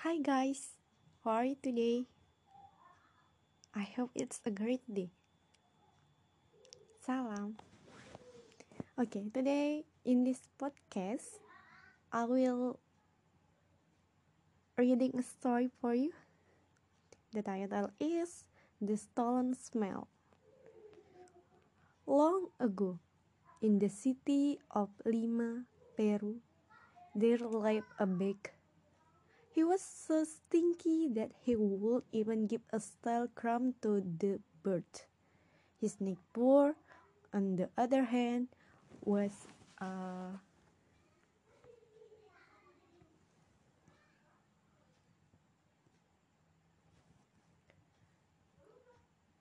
Hi guys, how are you today? I hope it's a great day. Salam. Okay, today in this podcast, I will reading a story for you. The title is The Stolen Smell. Long ago, in the city of Lima, Peru, there lived a baker. He was so stinky that he would even give a stale crumb to the bird. His neighbor, on the other hand, was uh,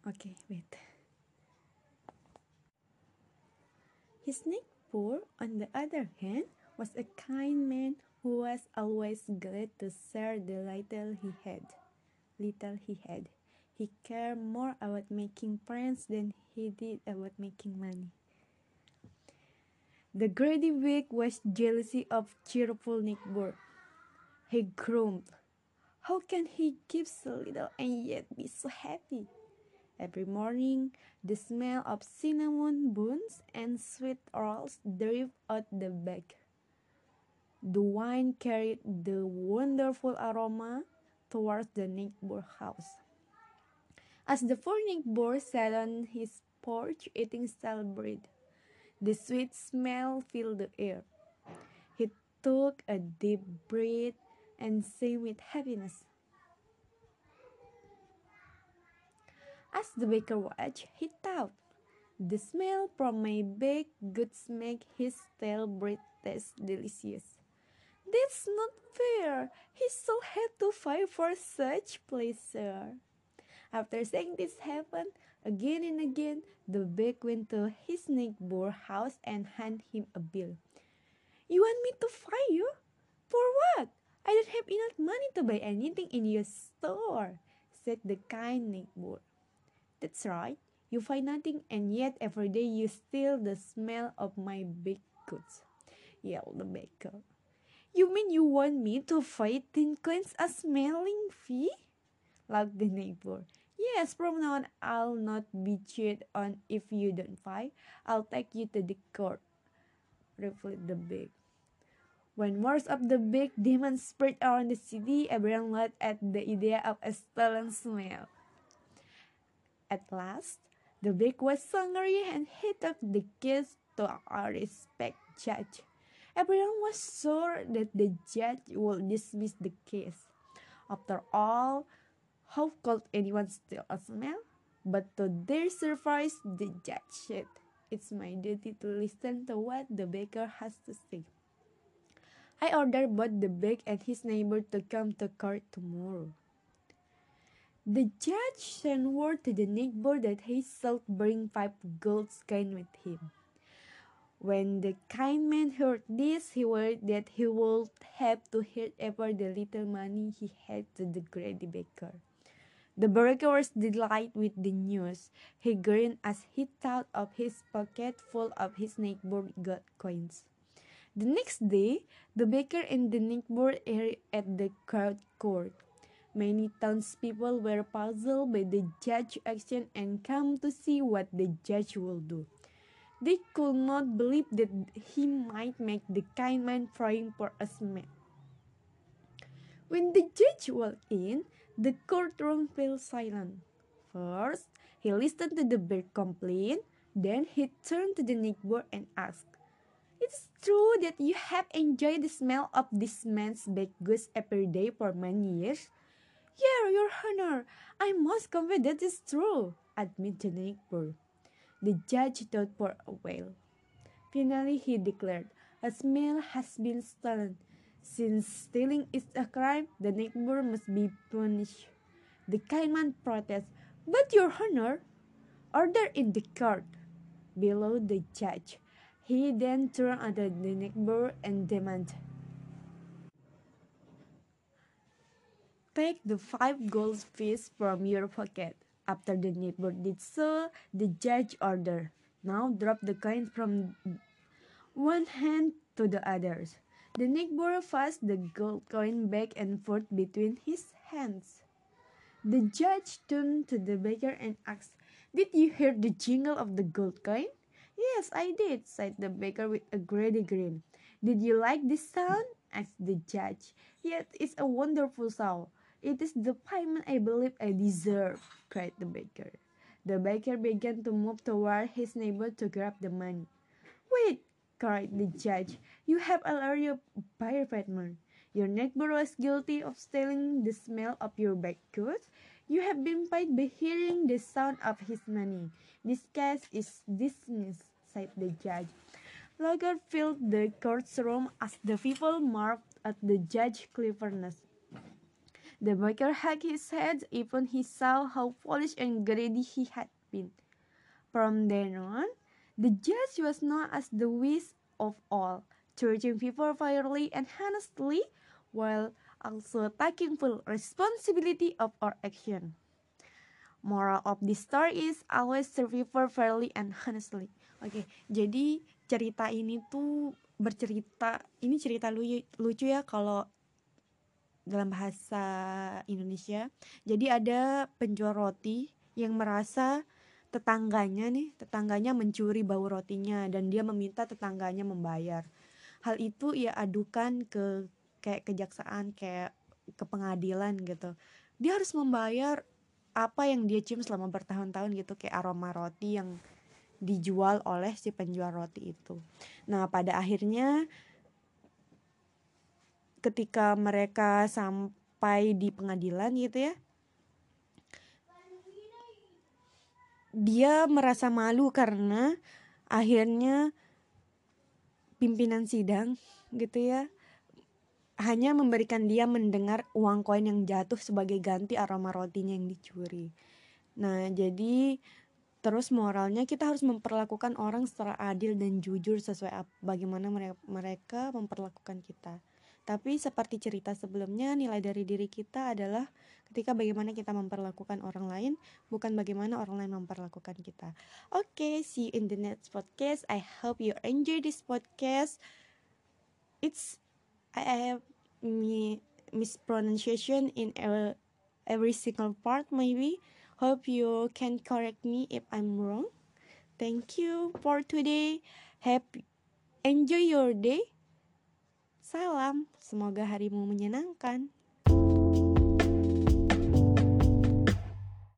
Okay, wait. His neighbor, on the other hand, was a kind man who was always glad to share the little he had. Little he had. He cared more about making friends than he did about making money. The greedy wig was jealousy of cheerful Nick neighbor. He grumbled, How can he give so little and yet be so happy? Every morning, the smell of cinnamon buns and sweet rolls drifted out the bag. The wine carried the wonderful aroma towards the neighbor house. As the poor neighbor sat on his porch eating stale bread, the sweet smell filled the air. He took a deep breath and sang with happiness. As the baker watched, he thought, the smell from my baked goods make his stale bread taste delicious. That's not fair. He so had to fight for such pleasure. After saying this happened again and again, the baker went to his neighbor house and handed him a bill. You want me to fire you? For what? I don't have enough money to buy anything in your store, said the kind neighbor. That's right. You find nothing and yet every day you steal the smell of my baked goods, yelled the baker. You mean you want me to fight tin cans a smelling fee? laughed the neighbor. Yes, from now on I'll not be cheated on if you don't fight. I'll take you to the court, replied the big. When words of the big demon spread around the city, everyone laughed at the idea of a stolen smell. At last, the big was angry and he took the case to a respect judge. Everyone was sure that the judge would dismiss the case. After all, how could anyone steal a smell? But to their surprise, the judge said, It's my duty to listen to what the baker has to say. I order both the baker and his neighbor to come to court tomorrow. The judge sent word to the neighbor that he should bring five gold coins with him. When the kind man heard this, he worried that he would have to hand over the little money he had to the greedy baker. The baker was delighted with the news. He grinned as he thought of his pocket full of his neighbor's gold coins. The next day, the baker and the neighbor were at the crowd court. Many townspeople were puzzled by the judge's action and came to see what the judge will do. They could not believe that he might make the kind man frying for a smell. When the judge walked in, the courtroom fell silent. First, he listened to the bear complaint, then he turned to the neighbor and asked, It's true that you have enjoyed the smell of this man's baked goods every day for many years? Yeah, your honor, I must confess that is true, admitted the neighbor. The judge thought for a while. Finally, he declared, A smell has been stolen. Since stealing is a crime, the neighbor must be punished. The kind man But, Your Honor, order in the court. Below the judge. He then turned to the neighbor and demanded, Take the five gold pieces from your pocket. After the neighbor did so, the judge ordered, Now drop the coin from one hand to the others. The neighbor passed the gold coin back and forth between his hands. The judge turned to the baker and asked, Did you hear the jingle of the gold coin? Yes, I did, said the baker with a greedy grin. Did you like this sound? asked the judge. Yes, it's a wonderful sound. It is the payment I believe I deserve, cried the baker. The baker began to move toward his neighbor to grab the money. Wait, cried the judge. You have already buyer partner. Your neighbor was guilty of stealing the smell of your baked goods. You have been paid by hearing the sound of his money. This case is dismissed, said the judge. Laughter filled the courtroom as the people marveled at the judge's cleverness. The baker shook his head even he saw how foolish and greedy he had been. From then on, the judge was known as the wise of all, judging people fairly and honestly while also taking full responsibility of our action. Moral of this story is always serve people fairly and honestly. Oke, okay, jadi cerita ini tuh bercerita ini cerita lucu, lucu ya kalau dalam bahasa Indonesia. Jadi ada penjual roti yang merasa tetangganya nih, tetangganya mencuri bau rotinya dan dia meminta tetangganya membayar. Hal itu ia adukan ke kayak kejaksaan kayak ke pengadilan gitu dia harus membayar apa yang dia cium selama bertahun-tahun gitu kayak aroma roti yang dijual oleh si penjual roti itu nah pada akhirnya ketika mereka sampai di pengadilan gitu ya dia merasa malu karena akhirnya pimpinan sidang gitu ya hanya memberikan dia mendengar uang koin yang jatuh sebagai ganti aroma rotinya yang dicuri. Nah, jadi terus moralnya kita harus memperlakukan orang secara adil dan jujur sesuai bagaimana mereka memperlakukan kita. Tapi seperti cerita sebelumnya, nilai dari diri kita adalah ketika bagaimana kita memperlakukan orang lain, bukan bagaimana orang lain memperlakukan kita. Oke, okay, see you in the next podcast. I hope you enjoy this podcast. It's I have me mispronunciation in every, every single part maybe. Hope you can correct me if I'm wrong. Thank you for today. Happy enjoy your day. Salam, semoga harimu menyenangkan.